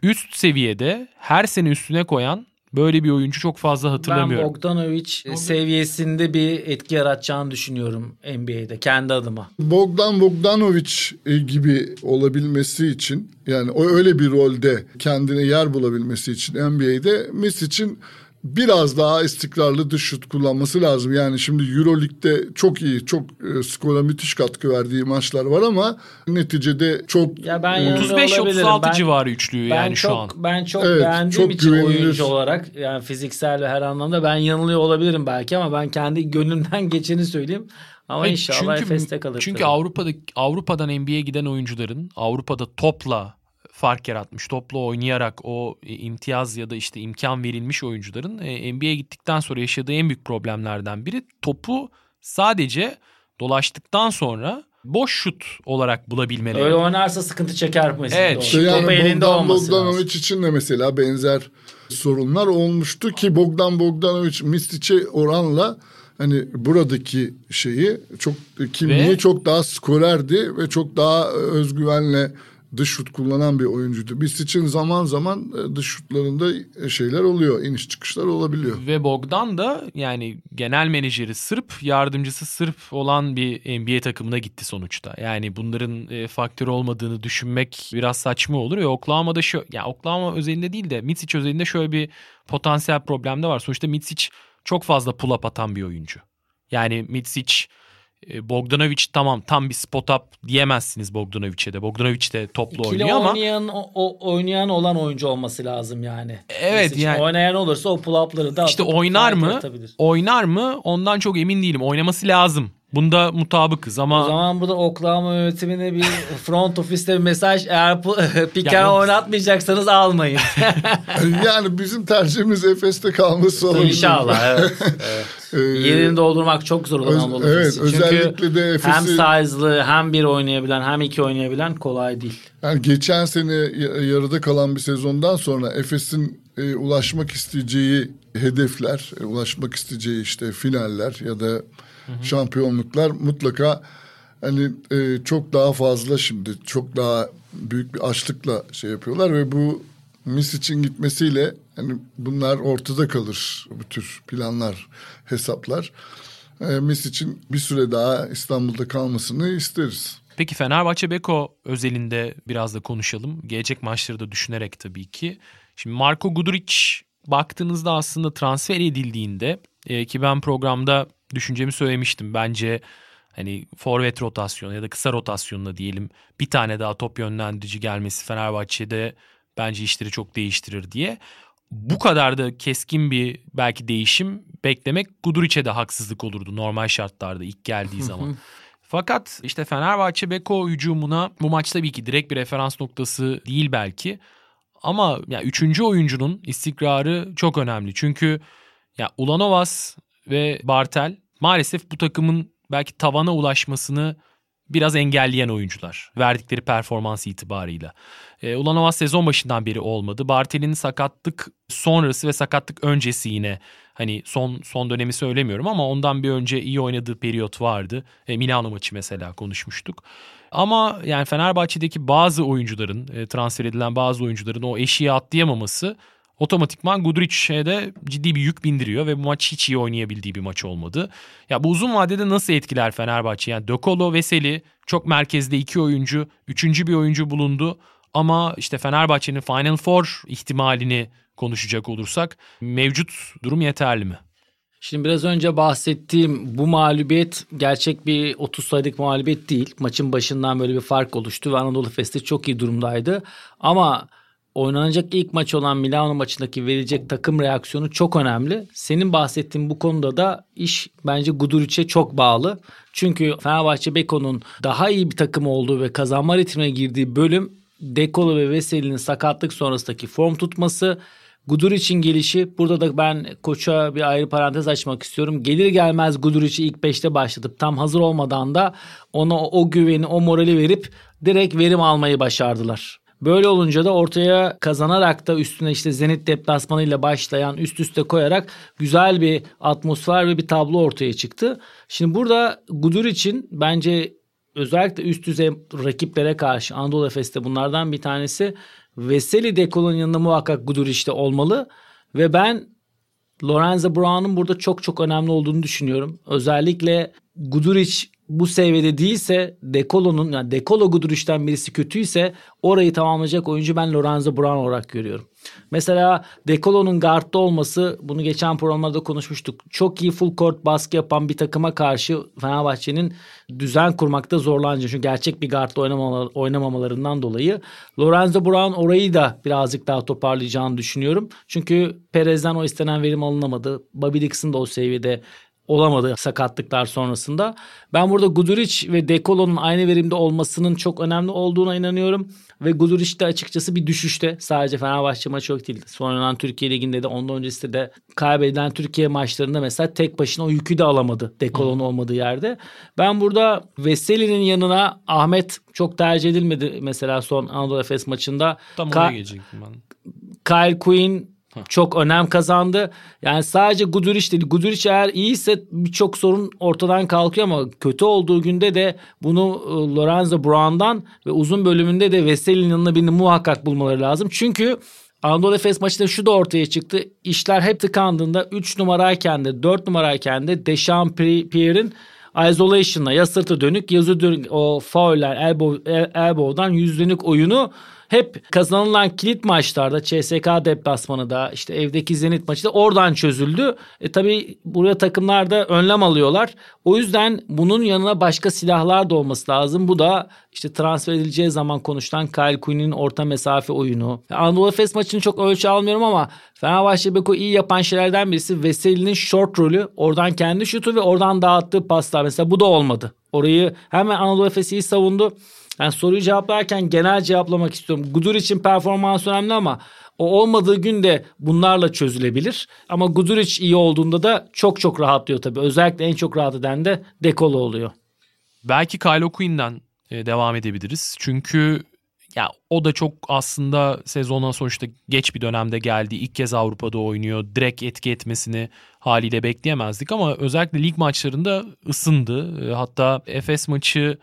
üst seviyede her sene üstüne koyan böyle bir oyuncu çok fazla hatırlamıyorum. Ben Bogdanovic seviyesinde bir etki yaratacağını düşünüyorum NBA'de kendi adıma. Bogdan Bogdanovic e, gibi olabilmesi için yani o öyle bir rolde kendine yer bulabilmesi için NBA'de Messi için biraz daha istikrarlı dış şut kullanması lazım. Yani şimdi Euroleague'de çok iyi, çok e, skora müthiş katkı verdiği maçlar var ama neticede çok ya ben e, 35-36 civarı üçlüyü yani çok, şu an. Ben çok evet, beğendiğim çok için güvenilir. oyuncu olarak yani fiziksel ve her anlamda ben yanılıyor olabilirim belki ama ben kendi gönlümden geçeni söyleyeyim. Ama evet, inşallah çünkü, Efes'te kalır. Çünkü Avrupa'da Avrupa'dan NBA'ye giden oyuncuların Avrupa'da topla fark yaratmış. Topla oynayarak o e, imtiyaz ya da işte imkan verilmiş oyuncuların e, NBA'ye gittikten sonra yaşadığı en büyük problemlerden biri topu sadece dolaştıktan sonra boş şut olarak bulabilmeleri. Öyle oynarsa sıkıntı çeker mesela. Evet. İşte yani Topu elinde Bogdan Bogdanovic için de mesela benzer sorunlar olmuştu ki Bogdan Bogdanovic Mistic'e oranla hani buradaki şeyi çok kimliği ve, çok daha skorerdi ve çok daha özgüvenle dış şut kullanan bir oyuncuydu. Biz için zaman zaman e, dış şutlarında e, şeyler oluyor. iniş çıkışlar olabiliyor. Ve Bogdan da yani genel menajeri Sırp, yardımcısı Sırp olan bir NBA takımına gitti sonuçta. Yani bunların e, faktör olmadığını düşünmek biraz saçma olur. Ve Oklahoma'da şu, yani Oklahoma özelinde değil de Mitsic özelinde şöyle bir potansiyel problem de var. Sonuçta Mitsic çok fazla pull up atan bir oyuncu. Yani Mitsic Bogdanovic tamam tam bir spot up diyemezsiniz Bogdanovic'e de. Bogdanovic de toplu İkili oynuyor ama. oynayan, o, oynayan olan oyuncu olması lazım yani. Evet Mesela yani. Oynayan olursa o pull up'ları da İşte oynar mı? Oynar mı? Ondan çok emin değilim. Oynaması lazım. Bunda mutabıkız ama... O zaman burada Oklahoma yönetimine bir front ofiste bir mesaj eğer Piken yani... oynatmayacaksanız almayın. yani bizim tercihimiz Efes'te kalması olabilir. İnşallah evet. evet. Ee, Yerini doldurmak çok zor olan Anadolu Evet Çünkü özellikle de Efes'i... Hem size'lı hem bir oynayabilen hem iki oynayabilen kolay değil. Yani geçen sene yarıda kalan bir sezondan sonra Efes'in e, ulaşmak isteyeceği hedefler, e, ulaşmak isteyeceği işte finaller ya da hı. şampiyonluklar mutlaka hani e, çok daha fazla şimdi çok daha büyük bir açlıkla şey yapıyorlar ve bu Mis için gitmesiyle hani bunlar ortada kalır bu tür planlar, hesaplar. E, Mis için bir süre daha İstanbul'da kalmasını isteriz. Peki Fenerbahçe Beko özelinde biraz da konuşalım. Gelecek maçları da düşünerek tabii ki. Şimdi Marco Guduric baktığınızda aslında transfer edildiğinde e, ki ben programda düşüncemi söylemiştim. Bence hani forvet rotasyonu ya da kısa rotasyonuna diyelim bir tane daha top yönlendirici gelmesi Fenerbahçe'de bence işleri çok değiştirir diye. Bu kadar da keskin bir belki değişim beklemek Guduric'e de haksızlık olurdu normal şartlarda ilk geldiği zaman. Fakat işte Fenerbahçe Beko hücumuna bu maç tabii ki direkt bir referans noktası değil belki. Ama ya üçüncü oyuncunun istikrarı çok önemli. Çünkü ya Ulanovas ve Bartel maalesef bu takımın belki tavana ulaşmasını biraz engelleyen oyuncular verdikleri performans itibarıyla. E, Ulanovas sezon başından beri olmadı. Bartel'in sakatlık sonrası ve sakatlık öncesi yine hani son son dönemi söylemiyorum ama ondan bir önce iyi oynadığı periyot vardı. E, Milano maçı mesela konuşmuştuk. Ama yani Fenerbahçe'deki bazı oyuncuların e, transfer edilen bazı oyuncuların o eşiği atlayamaması otomatikman Guduric'e de ciddi bir yük bindiriyor ve bu maç hiç iyi oynayabildiği bir maç olmadı. Ya bu uzun vadede nasıl etkiler Fenerbahçe? Yani Dokolo, Veseli çok merkezde iki oyuncu, üçüncü bir oyuncu bulundu. Ama işte Fenerbahçe'nin Final Four ihtimalini konuşacak olursak mevcut durum yeterli mi? Şimdi biraz önce bahsettiğim bu mağlubiyet gerçek bir 30 sayılık mağlubiyet değil. Maçın başından böyle bir fark oluştu ve Anadolu Efes'te çok iyi durumdaydı. Ama oynanacak ilk maç olan Milano maçındaki verilecek takım reaksiyonu çok önemli. Senin bahsettiğin bu konuda da iş bence Guduric'e çok bağlı. Çünkü Fenerbahçe Beko'nun daha iyi bir takım olduğu ve kazanma ritmine girdiği bölüm Dekolo ve Veseli'nin sakatlık sonrasındaki form tutması Gudur için gelişi burada da ben koça bir ayrı parantez açmak istiyorum. Gelir gelmez Guduric'i ilk 5'te başlatıp tam hazır olmadan da ona o güveni o morali verip direkt verim almayı başardılar. Böyle olunca da ortaya kazanarak da üstüne işte Zenit deplasmanıyla başlayan üst üste koyarak güzel bir atmosfer ve bir tablo ortaya çıktı. Şimdi burada Gudur için bence özellikle üst düzey rakiplere karşı Anadolu Efes'te bunlardan bir tanesi Veseli Dekol'un yanında muhakkak Guduric'te olmalı. Ve ben Lorenzo Brown'un burada çok çok önemli olduğunu düşünüyorum. Özellikle Guduric bu seviyede değilse Dekolo'nun yani Dekolo Guduric'ten birisi kötüyse orayı tamamlayacak oyuncu ben Lorenzo Brown olarak görüyorum. Mesela Dekolo'nun guardda olması bunu geçen programlarda konuşmuştuk. Çok iyi full court baskı yapan bir takıma karşı Fenerbahçe'nin düzen kurmakta zorlanacak. Çünkü gerçek bir guardda oynamamalarından dolayı. Lorenzo Brown orayı da birazcık daha toparlayacağını düşünüyorum. Çünkü Perez'den o istenen verim alınamadı. Bobby Dixon da o seviyede olamadı sakatlıklar sonrasında. Ben burada Guduric ve Dekolo'nun aynı verimde olmasının çok önemli olduğuna inanıyorum. Ve Guduric de açıkçası bir düşüşte. Sadece Fenerbahçe maçı yok değil. Sonradan Türkiye Ligi'nde de ondan öncesinde de kaybedilen Türkiye maçlarında mesela tek başına o yükü de alamadı. Dekolo'nun olmadığı yerde. Ben burada Veseli'nin yanına Ahmet çok tercih edilmedi mesela son Anadolu Efes maçında. Tam oraya Ka- gelecektim ben. Kyle Quinn çok önem kazandı. Yani sadece Guduric değil. Guduric eğer iyiyse birçok sorun ortadan kalkıyor ama kötü olduğu günde de bunu e, Lorenzo Brown'dan ve uzun bölümünde de Veseli'nin yanına birini muhakkak bulmaları lazım. Çünkü Anadolu Efes maçında şu da ortaya çıktı. İşler hep tıkandığında 3 numarayken de 4 numarayken de Dechampierre'in isolation'la ya sırtı dönük yazı dönük o fauller elbow, elbow'dan yüz dönük oyunu hep kazanılan kilit maçlarda CSK deplasmanı da işte evdeki Zenit maçı da oradan çözüldü. E tabi buraya takımlar da önlem alıyorlar. O yüzden bunun yanına başka silahlar da olması lazım. Bu da işte transfer edileceği zaman konuşulan Kyle Quinn'in orta mesafe oyunu. Anadolu Efes maçını çok ölçü almıyorum ama Fenerbahçe Beko iyi yapan şeylerden birisi Veseli'nin short rolü. Oradan kendi şutu ve oradan dağıttığı paslar. Mesela bu da olmadı. Orayı hemen Anadolu Efes iyi savundu. Ben soruyu cevaplarken genel cevaplamak istiyorum. Gudur için performans önemli ama o olmadığı günde bunlarla çözülebilir. Ama Guduric iyi olduğunda da çok çok rahatlıyor tabii. Özellikle en çok rahat eden de Dekolo oluyor. Belki Kylo Quinn'den devam edebiliriz. Çünkü ya o da çok aslında sezona sonuçta geç bir dönemde geldi. İlk kez Avrupa'da oynuyor. Direkt etki etmesini haliyle bekleyemezdik ama özellikle lig maçlarında ısındı. E, hatta Efes maçı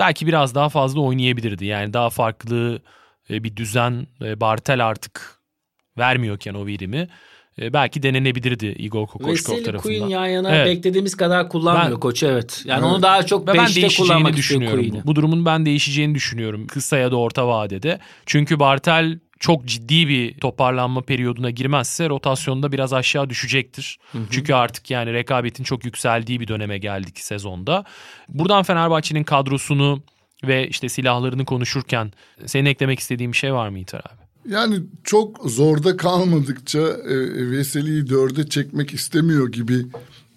belki biraz daha fazla oynayabilirdi. Yani daha farklı e, bir düzen e, Bartel artık vermiyorken o verimi e, belki denenebilirdi Igor Kokoşkov tarafından. Veseli Queen yan yana evet. beklediğimiz kadar kullanmıyor ben, koç evet. Yani evet. onu daha çok ben beşte kullanmak düşünüyorum. Bu, bu durumun ben değişeceğini düşünüyorum kısa ya da orta vadede. Çünkü Bartel çok ciddi bir toparlanma periyoduna girmezse rotasyonda biraz aşağı düşecektir. Hı hı. Çünkü artık yani rekabetin çok yükseldiği bir döneme geldik sezonda. Buradan Fenerbahçe'nin kadrosunu ve işte silahlarını konuşurken senin eklemek istediğin bir şey var mı İtar abi? Yani çok zorda kalmadıkça e, Veseli'yi dörde çekmek istemiyor gibi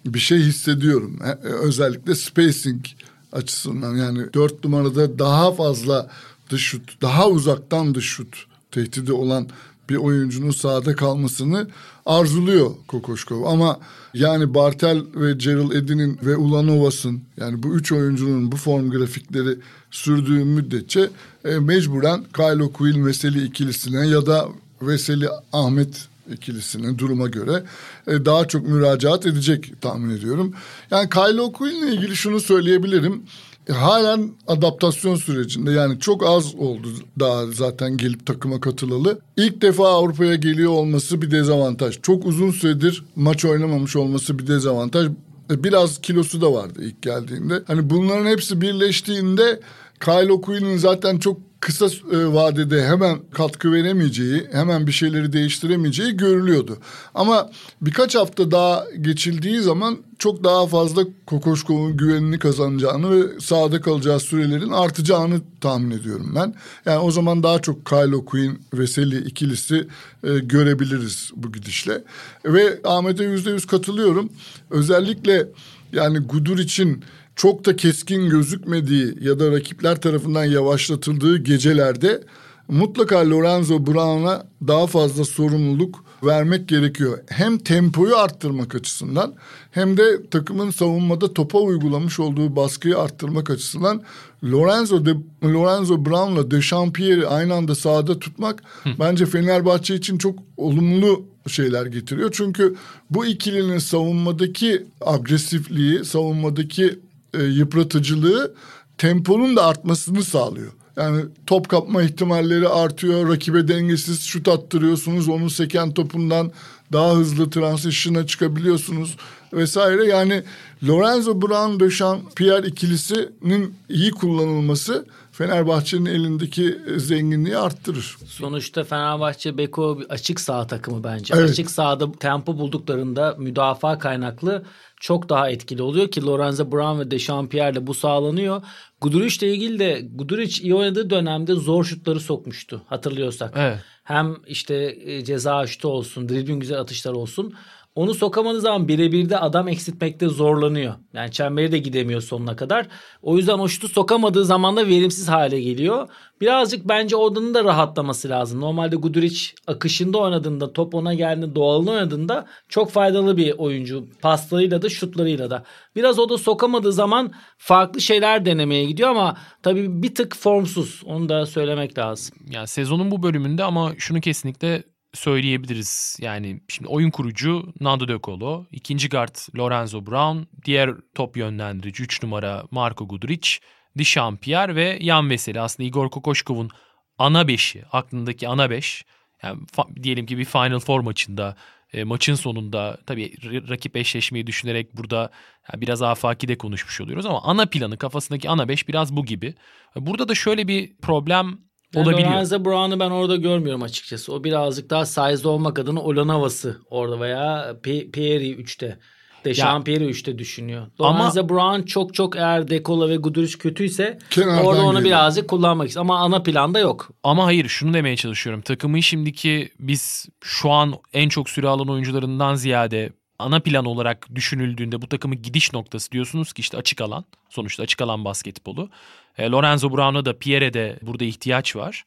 bir şey hissediyorum. E, e, özellikle spacing açısından yani dört numarada daha fazla dış şut, daha uzaktan dış şut tehdidi olan bir oyuncunun sahada kalmasını arzuluyor Kokoşkov. Ama yani Bartel ve Gerald Edin'in ve Ulanovas'ın yani bu üç oyuncunun bu form grafikleri sürdüğü müddetçe e, mecburen Kylo Quill Veseli ikilisine ya da Veseli Ahmet ikilisine duruma göre e, daha çok müracaat edecek tahmin ediyorum. Yani Kylo Quill ile ilgili şunu söyleyebilirim. Halen adaptasyon sürecinde yani çok az oldu daha zaten gelip takıma katılalı. İlk defa Avrupa'ya geliyor olması bir dezavantaj. Çok uzun süredir maç oynamamış olması bir dezavantaj. E, biraz kilosu da vardı ilk geldiğinde. Hani bunların hepsi birleştiğinde Kyle Quill'in zaten çok kısa e, vadede hemen katkı veremeyeceği, hemen bir şeyleri değiştiremeyeceği görülüyordu. Ama birkaç hafta daha geçildiği zaman çok daha fazla Kokoşkov'un güvenini kazanacağını ve sahada kalacağı sürelerin artacağını tahmin ediyorum ben. Yani o zaman daha çok Kylo Quinn ve Sally ikilisi e, görebiliriz bu gidişle. Ve Ahmet'e yüzde yüz katılıyorum. Özellikle yani Gudur için çok da keskin gözükmediği ya da rakipler tarafından yavaşlatıldığı gecelerde mutlaka Lorenzo Brown'a daha fazla sorumluluk vermek gerekiyor. Hem tempoyu arttırmak açısından hem de takımın savunmada topa uygulamış olduğu baskıyı arttırmak açısından Lorenzo de Lorenzo Brown'la Dechampierre'i aynı anda sahada tutmak Hı. bence Fenerbahçe için çok olumlu şeyler getiriyor. Çünkü bu ikilinin savunmadaki agresifliği, savunmadaki e, yıpratıcılığı temponun da artmasını sağlıyor. Yani top kapma ihtimalleri artıyor. Rakibe dengesiz şut attırıyorsunuz. Onun seken topundan daha hızlı transition'a çıkabiliyorsunuz vesaire. Yani Lorenzo Brown, Döşan, Pierre ikilisinin iyi kullanılması Fenerbahçe'nin elindeki zenginliği arttırır. Sonuçta Fenerbahçe Beko açık sağ takımı bence. Evet. Açık sahada tempo bulduklarında müdafaa kaynaklı çok daha etkili oluyor ki Lorenzo Brown ve Dechampierre bu sağlanıyor. Guduric ile ilgili de Guduric iyi oynadığı dönemde zor şutları sokmuştu hatırlıyorsak. Evet. Hem işte e, ceza şutu olsun, dribbling güzel atışlar olsun. Onu sokamadığı zaman birebir de adam eksiltmekte zorlanıyor. Yani çemberi de gidemiyor sonuna kadar. O yüzden o şutu sokamadığı zaman da verimsiz hale geliyor. Birazcık bence odanın da rahatlaması lazım. Normalde Guduric akışında oynadığında, top ona geldiğinde, doğalını oynadığında çok faydalı bir oyuncu. Paslarıyla da şutlarıyla da. Biraz o da sokamadığı zaman farklı şeyler denemeye gidiyor ama tabii bir tık formsuz. Onu da söylemek lazım. Yani sezonun bu bölümünde ama şunu kesinlikle söyleyebiliriz. Yani şimdi oyun kurucu Nando De Colo, ikinci guard Lorenzo Brown, diğer top yönlendirici 3 numara Marco Guduric, Dişampierre ve Yan Veseli. Aslında Igor Kokoşkov'un ana beşi, aklındaki ana beş. Yani diyelim ki bir Final Four maçında e, maçın sonunda tabii rakip eşleşmeyi düşünerek burada biraz afaki de konuşmuş oluyoruz ama ana planı kafasındaki ana beş biraz bu gibi. Burada da şöyle bir problem yani olabiliyor. Lorenzo Brown'u ben orada görmüyorum açıkçası. O birazcık daha size olmak adına Olan havası orada veya Pieri 3'te. Dechampierre 3'te düşünüyor. Lorenzo ama, Brown çok çok eğer Dekola ve Guduric kötüyse orada onu geliyor. birazcık kullanmak istiyor. Ama ana planda yok. Ama hayır şunu demeye çalışıyorum. Takımın şimdiki biz şu an en çok süre alan oyuncularından ziyade ana plan olarak düşünüldüğünde bu takımın gidiş noktası diyorsunuz ki işte açık alan. Sonuçta açık alan basketbolu. E, Lorenzo Brown'a da Pierre de burada ihtiyaç var.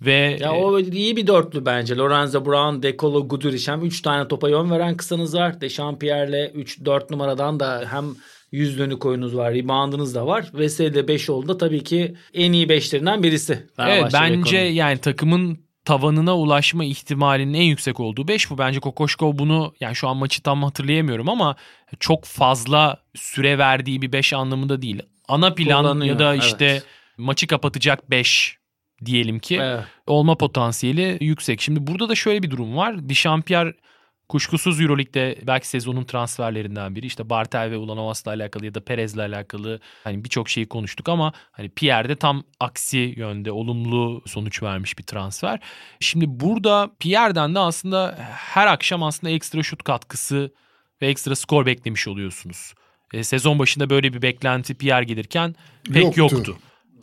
Ve ya o iyi bir dörtlü bence. Lorenzo Brown, Decolo, Guduric hem 3 tane topa yön veren kısanız var. Dechampierre'le 3-4 numaradan da hem yüz dönük oyunuz var, reboundınız da var. Veseli de 5 oldu tabii ki en iyi beşlerinden birisi. Evet bence Beko'nun. yani takımın tavanına ulaşma ihtimalinin en yüksek olduğu 5 bu. Bence Kokoşkov bunu yani şu an maçı tam hatırlayamıyorum ama çok fazla süre verdiği bir 5 anlamında değil. Ana plan ya da işte evet. maçı kapatacak 5 diyelim ki evet. olma potansiyeli yüksek. Şimdi burada da şöyle bir durum var. Dişampier kuşkusuz Euroleague'de belki sezonun transferlerinden biri. İşte Bartel ve Ulanovas'la alakalı ya da Perez'le alakalı hani birçok şeyi konuştuk ama hani Pierre de tam aksi yönde olumlu sonuç vermiş bir transfer. Şimdi burada Pierre'den de aslında her akşam aslında ekstra şut katkısı ve ekstra skor beklemiş oluyorsunuz. E, sezon başında böyle bir beklenti Pierre gelirken pek yoktu. yoktu.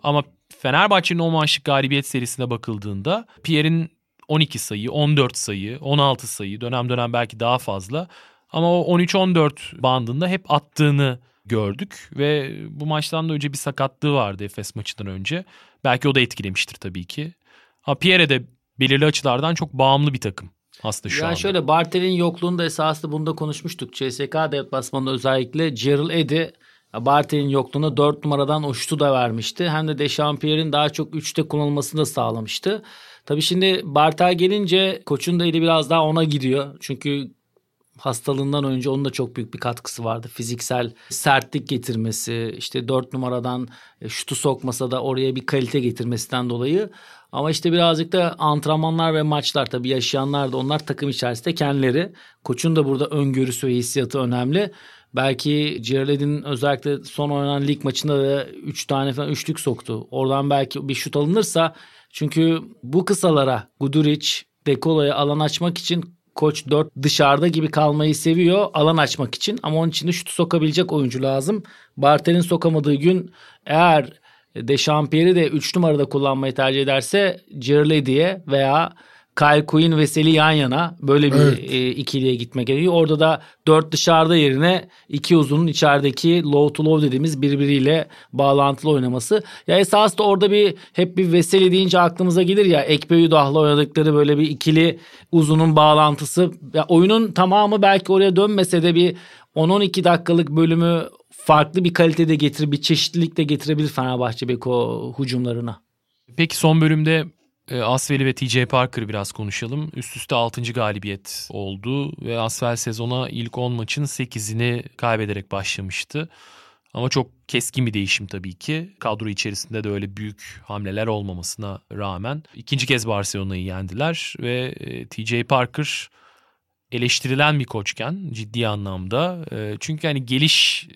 Ama Fenerbahçe'nin o maçlık galibiyet serisine bakıldığında Pierre'in 12 sayı, 14 sayı, 16 sayı dönem dönem belki daha fazla. Ama o 13-14 bandında hep attığını gördük ve bu maçtan da önce bir sakatlığı vardı Efes maçından önce. Belki o da etkilemiştir tabii ki. Ha Pierre de belirli açılardan çok bağımlı bir takım aslında şu yani anda. şöyle Bartel'in yokluğunda esaslı bunu da konuşmuştuk. CSK deplasmanında özellikle Gerald Eddy Bartel'in yokluğunda 4 numaradan o şutu da vermişti. Hem de Dechampierre'in daha çok 3'te kullanılmasını da sağlamıştı. Tabii şimdi Bartel gelince koçun da eli biraz daha ona gidiyor. Çünkü hastalığından önce onun da çok büyük bir katkısı vardı. Fiziksel sertlik getirmesi, işte 4 numaradan e, şutu sokmasa da oraya bir kalite getirmesinden dolayı. Ama işte birazcık da antrenmanlar ve maçlar tabii yaşayanlar da onlar takım içerisinde kendileri. Koçun da burada öngörüsü ve hissiyatı önemli. Belki Gerald'in özellikle son oynanan lig maçında da 3 tane falan üçlük soktu. Oradan belki bir şut alınırsa çünkü bu kısalara Guduric, Dekola'ya alan açmak için koç 4 dışarıda gibi kalmayı seviyor alan açmak için ama onun için de şutu sokabilecek oyuncu lazım. Bartel'in sokamadığı gün eğer Dechampierre'i de 3 numarada kullanmayı tercih ederse Cirledi'ye veya Kyle Quinn ve Seli yan yana böyle bir evet. e, ikiliye gitmek gerekiyor. Orada da dört dışarıda yerine iki uzunun içerideki low to low dediğimiz birbiriyle bağlantılı oynaması. Ya esas da orada bir hep bir Veseli deyince aklımıza gelir ya Ekbe Udah'la oynadıkları böyle bir ikili uzunun bağlantısı. Ya oyunun tamamı belki oraya dönmese de bir 10-12 dakikalık bölümü farklı bir kalitede getir, bir çeşitlilik de getirebilir Fenerbahçe Beko hücumlarına. Peki son bölümde Asvel'i ve TJ Parker'ı biraz konuşalım. Üst üste 6. galibiyet oldu ve Asvel sezona ilk 10 maçın 8'ini kaybederek başlamıştı. Ama çok keskin bir değişim tabii ki. Kadro içerisinde de öyle büyük hamleler olmamasına rağmen ikinci kez Barcelona'yı yendiler ve e, TJ Parker eleştirilen bir koçken ciddi anlamda. E, çünkü hani geliş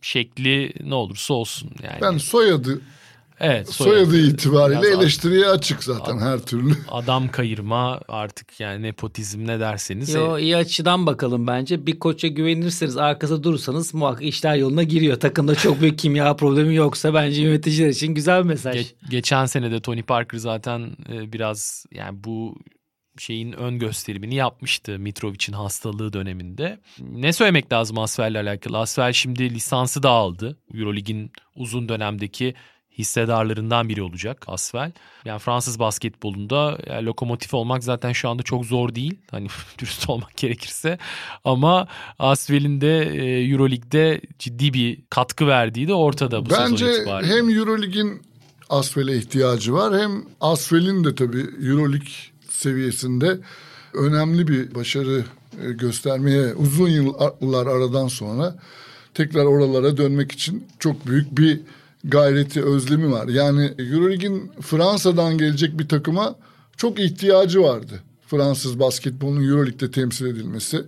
şekli ne olursa olsun yani. Ben soyadı Evet. Soyadı, soyadı itibariyle eleştiriye açık zaten her türlü. Adam kayırma artık yani nepotizm ne derseniz. Yo iyi açıdan bakalım bence. Bir koça güvenirseniz arkasında durursanız muhakkak işler yoluna giriyor. Takımda çok büyük kimya problemi yoksa bence yöneticiler için güzel bir mesaj. Ge- geçen sene de Tony Parker zaten e, biraz yani bu şeyin ön gösterimini yapmıştı Mitrovic'in hastalığı döneminde. Ne söylemek lazım Asfel'le alakalı? Asfel şimdi lisansı da aldı. Eurolig'in uzun dönemdeki hissedarlarından biri olacak Asfel. Yani Fransız basketbolunda yani lokomotif olmak zaten şu anda çok zor değil. Hani dürüst olmak gerekirse. Ama Asfel'in de e, Euroleague'de ciddi bir katkı verdiği de ortada bu Bence sezon itibariyle. hem Euroleague'in Asfel'e ihtiyacı var hem Asfel'in de tabii Euroleague seviyesinde önemli bir başarı e, göstermeye uzun yıllar aradan sonra tekrar oralara dönmek için çok büyük bir gayreti, özlemi var. Yani Euroleague'in Fransa'dan gelecek bir takıma çok ihtiyacı vardı. Fransız basketbolunun Euroleague'de temsil edilmesi.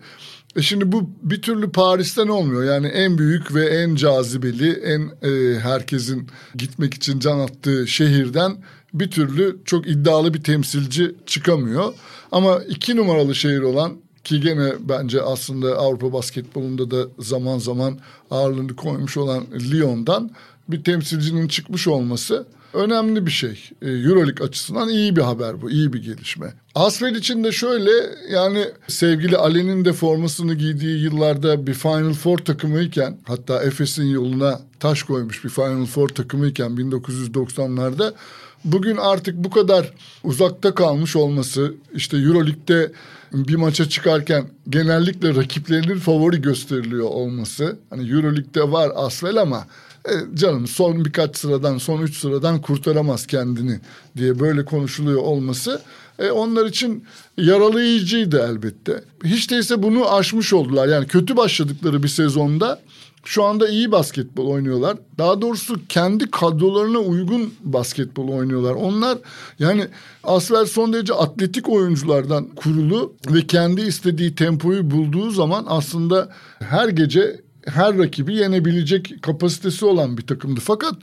E şimdi bu bir türlü Paris'ten olmuyor. Yani en büyük ve en cazibeli, en e, herkesin gitmek için can attığı şehirden bir türlü çok iddialı bir temsilci çıkamıyor. Ama iki numaralı şehir olan ki gene bence aslında Avrupa basketbolunda da zaman zaman ağırlığını koymuş olan Lyon'dan bir temsilcinin çıkmış olması önemli bir şey. E, Euroleague açısından iyi bir haber bu, iyi bir gelişme. Asfel için de şöyle yani sevgili Ali'nin de formasını giydiği yıllarda bir Final Four takımıyken hatta Efes'in yoluna taş koymuş bir Final Four takımıyken 1990'larda bugün artık bu kadar uzakta kalmış olması işte Euroleague'de bir maça çıkarken genellikle rakiplerinin favori gösteriliyor olması. Hani Euroleague'de var Asfel ama canım son birkaç sıradan son üç sıradan kurtaramaz kendini diye böyle konuşuluyor olması e, onlar için yaralayıcıydı elbette. Hiç değilse bunu aşmış oldular. Yani kötü başladıkları bir sezonda şu anda iyi basketbol oynuyorlar. Daha doğrusu kendi kadrolarına uygun basketbol oynuyorlar. Onlar yani Asfer son derece atletik oyunculardan kurulu ve kendi istediği tempoyu bulduğu zaman aslında her gece her rakibi yenebilecek kapasitesi olan bir takımdı. Fakat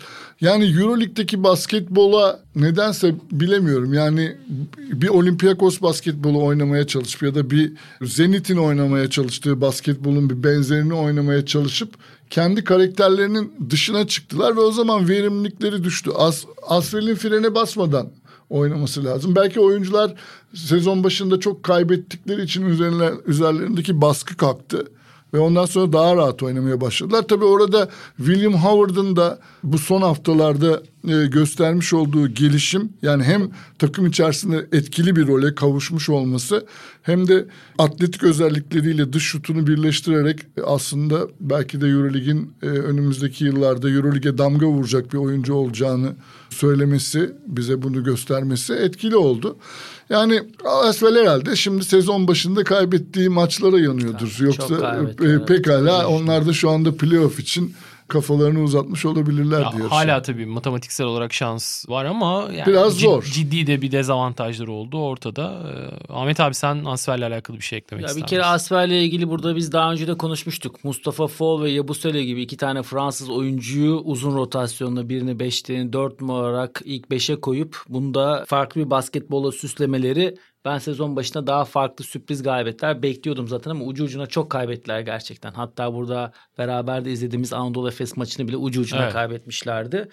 yani Euroleague'deki basketbola nedense bilemiyorum. Yani bir Olympiakos basketbolu oynamaya çalışıp ya da bir Zenit'in oynamaya çalıştığı basketbolun bir benzerini oynamaya çalışıp kendi karakterlerinin dışına çıktılar ve o zaman verimlilikleri düştü. As, Asfel'in frene basmadan oynaması lazım. Belki oyuncular sezon başında çok kaybettikleri için üzerlerindeki baskı kalktı. Ve ondan sonra daha rahat oynamaya başladılar. Tabii orada William Howard'ın da bu son haftalarda e, göstermiş olduğu gelişim yani hem takım içerisinde etkili bir role kavuşmuş olması hem de atletik özellikleriyle dış şutunu birleştirerek e, aslında belki de Eurolig'in e, önümüzdeki yıllarda Eurolig'e damga vuracak bir oyuncu olacağını söylemesi, bize bunu göstermesi etkili oldu. Yani Asvel herhalde şimdi sezon başında kaybettiği maçlara yanıyordur. Çok Yoksa e, pekala onlar da şu anda playoff için kafalarını uzatmış olabilirler Ya diyor. hala tabii matematiksel olarak şans var ama yani Biraz cid- zor. Ciddi de bir dezavantajları oldu ortada. Ee, Ahmet abi sen Asfer'le alakalı bir şey eklemek Ya ister bir kere misin? Asfer'le ilgili burada biz daha önce de konuşmuştuk. Mustafa Fall ve Yabusele gibi iki tane Fransız oyuncuyu uzun rotasyonla birini beşte, dört mu olarak ilk beşe koyup bunda farklı bir basketbola süslemeleri ben sezon başında daha farklı sürpriz galibiyetler bekliyordum zaten ama ucu ucuna çok kaybettiler gerçekten. Hatta burada beraber de izlediğimiz Anadolu Efes maçını bile ucu ucuna Evet. kaybetmişlerdi.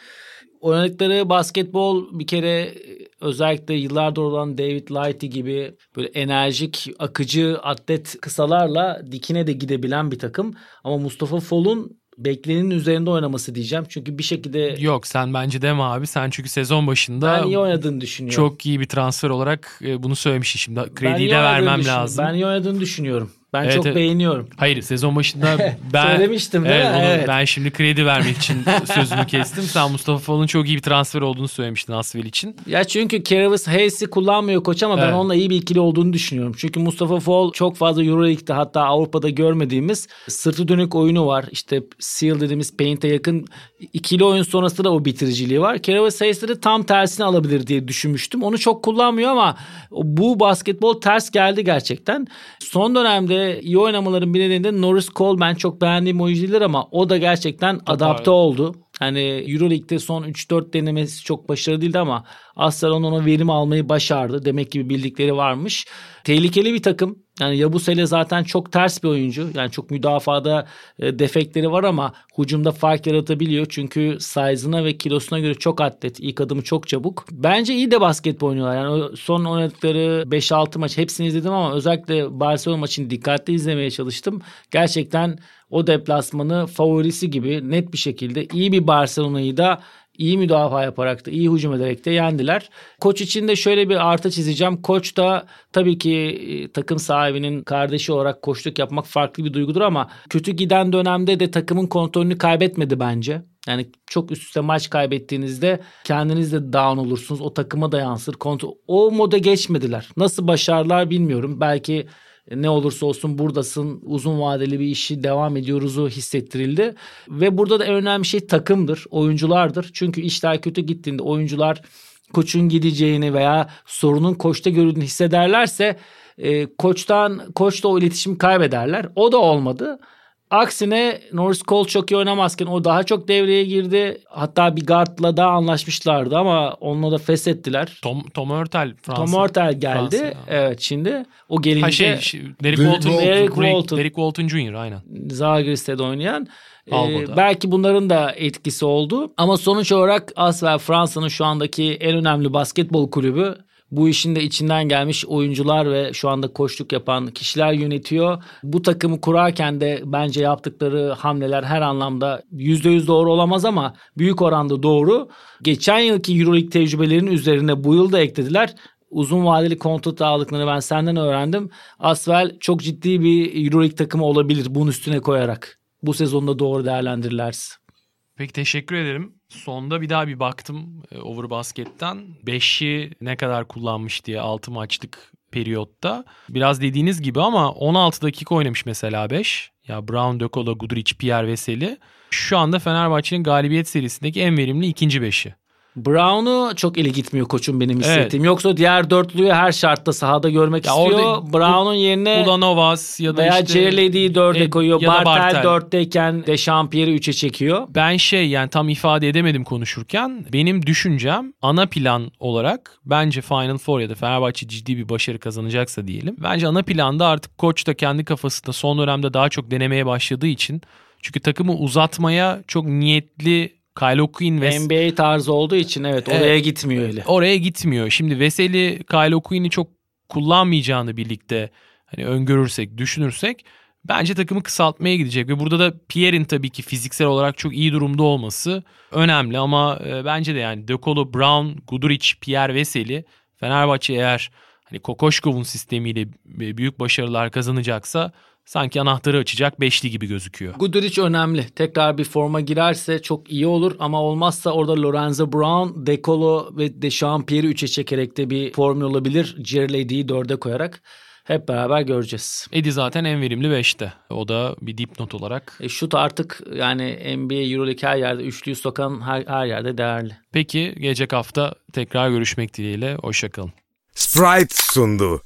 Oynadıkları basketbol bir kere e, özellikle yıllardır olan David Lighty gibi böyle enerjik, akıcı atlet kısalarla dikine de gidebilen bir takım. Ama Mustafa Fall'un beklenenin üzerinde oynaması diyeceğim. Çünkü bir şekilde Yok sen bence deme abi. Sen çünkü sezon başında ben iyi oynadığını düşünüyorum. çok iyi bir transfer olarak e, bunu söylemiştin. Şimdi krediyi iyi de vermem lazım. Ben iyi oynadığını düşünüyorum. Ben Evet, çok evet. beğeniyorum. Hayır sezon başında ben Söylemiştim değil evet, mi? Evet. Ben şimdi kredi vermek için sözümü kestim. Sen Mustafa Fall'un çok iyi bir transfer olduğunu söylemiştin Asvel için. Ya çünkü Keravis Hayes'i kullanmıyor koç ama ben Evet. onunla iyi bir ikili olduğunu düşünüyorum. Çünkü Mustafa Fall çok fazla Euroleague'de hatta Avrupa'da görmediğimiz sırtı dönük oyunu var. İşte seal dediğimiz paint'e yakın ikili oyun sonrasında da o bitiriciliği var. Keravis Hayes'de de tam tersini alabilir diye düşünmüştüm. Onu çok kullanmıyor ama bu basketbol ters geldi gerçekten. Son dönemde iyi oynamaların bir nedeni de Norris Cole ben çok beğendiğim oyuncu değildir ama o da gerçekten adapte oldu. Hani Euroleague'de son 3-4 denemesi çok başarılı değildi ama Aslan ona verim almayı başardı. Demek ki bildikleri varmış. Tehlikeli bir takım. Yani Yabusele zaten çok ters bir oyuncu. Yani çok müdafada e, defekleri var ama hücumda fark yaratabiliyor. Çünkü size'ına ve kilosuna göre çok atlet. İlk adımı çok çabuk. Bence iyi de basketbol oynuyorlar. Yani son oynadıkları 5-6 maç hepsini izledim ama özellikle Barcelona maçını dikkatli izlemeye çalıştım. Gerçekten o deplasmanı favorisi gibi net bir şekilde iyi bir Barcelona'yı da iyi müdafaa yaparak da iyi hücum ederek de yendiler. Koç için de şöyle bir artı çizeceğim. Koç da tabii ki e, takım sahibinin kardeşi olarak koçluk yapmak farklı bir duygudur ama kötü giden dönemde de takımın kontrolünü kaybetmedi bence. Yani çok üst üste maç kaybettiğinizde kendiniz de down olursunuz. O takıma da yansır. Kontrol, o moda geçmediler. Nasıl başarılar bilmiyorum. Belki ne olursa olsun buradasın uzun vadeli bir işi devam ediyoruzu hissettirildi. Ve burada da en önemli şey takımdır, oyunculardır. Çünkü işler kötü gittiğinde oyuncular koçun gideceğini veya sorunun koçta görüldüğünü hissederlerse e, koçtan koçla o iletişimi kaybederler. O da olmadı. Aksine Norris Cole çok iyi oynamazken o daha çok devreye girdi. Hatta bir guardla daha anlaşmışlardı ama onunla da feshettiler. Tom, Tom Hurtel Fransa. Tom Hurtel geldi. Fransa. Evet şimdi o gelince Ha şey, şey Derek Walton. Derek Walton. Derek Walton Jr. aynen. Zalgiris'te oynayan. Ee, belki bunların da etkisi oldu. Ama sonuç olarak Asvel Fransa'nın şu andaki en önemli basketbol kulübü. Bu işin de içinden gelmiş oyuncular ve şu anda koçluk yapan kişiler yönetiyor. Bu takımı kurarken de bence yaptıkları hamleler her anlamda %100 doğru olamaz ama büyük oranda doğru. Geçen yılki Euroleague tecrübelerinin üzerine bu yıl da eklediler uzun vadeli kontrat aldıklarını ben senden öğrendim. Asvel çok ciddi bir Euroleague takımı olabilir bunun üstüne koyarak. Bu sezonda doğru değerlendirirlerse. Peki teşekkür ederim. Sonda bir daha bir baktım e, Overbasket'ten. 5'i ne kadar kullanmış diye 6 maçlık periyotta. Biraz dediğiniz gibi ama 16 dakika oynamış mesela 5. Ya Brown, De Colo, Guduric, Pierre Veseli. Şu anda Fenerbahçe'nin galibiyet serisindeki en verimli ikinci beşi. Brown'u çok eli gitmiyor koçum benim Evet. hissettiğim. Yoksa diğer dörtlüyü her şartta sahada görmek Ya istiyor. Brown'un yerine Ulanovas ya da veya işte... Jerry Lady'yi dörde e, koyuyor. Bartel, Bartel. dörtteyken Dechampierre'i üçe çekiyor. Ben şey yani tam ifade edemedim konuşurken benim düşüncem ana plan olarak bence Final Four ya da Fenerbahçe ciddi bir başarı kazanacaksa diyelim. Bence ana planda artık koç da kendi kafasında son dönemde daha çok denemeye başladığı için çünkü takımı uzatmaya çok niyetli Kyle O'Quinn ve NBA tarzı olduğu için evet oraya Evet. gitmiyor öyle. oraya gitmiyor. Şimdi Veseli Kyle O'Quinn'i çok kullanmayacağını birlikte hani öngörürsek, düşünürsek bence takımı kısaltmaya gidecek ve burada da Pierre'in tabii ki fiziksel olarak çok iyi durumda olması önemli ama e, bence de yani De Colo, Brown, Guduric, Pierre Veseli Fenerbahçe eğer hani Kokoşkov'un sistemiyle e, büyük başarılar kazanacaksa sanki anahtarı açacak beşli gibi gözüküyor. Guduric önemli. Tekrar bir forma girerse çok iyi olur ama olmazsa orada Lorenzo Brown, Decolo ve Dechampierre'i 3'e çekerek de bir formül olabilir. Jerley'yi 4'e koyarak hep beraber göreceğiz. Edi zaten en verimli 5'te. O da bir dipnot olarak. E, şut artık yani NBA, Euroleague her yerde üçlüyü sokan her, her yerde değerli. Peki gelecek hafta tekrar görüşmek dileğiyle. Hoşçakalın. Sprite sundu.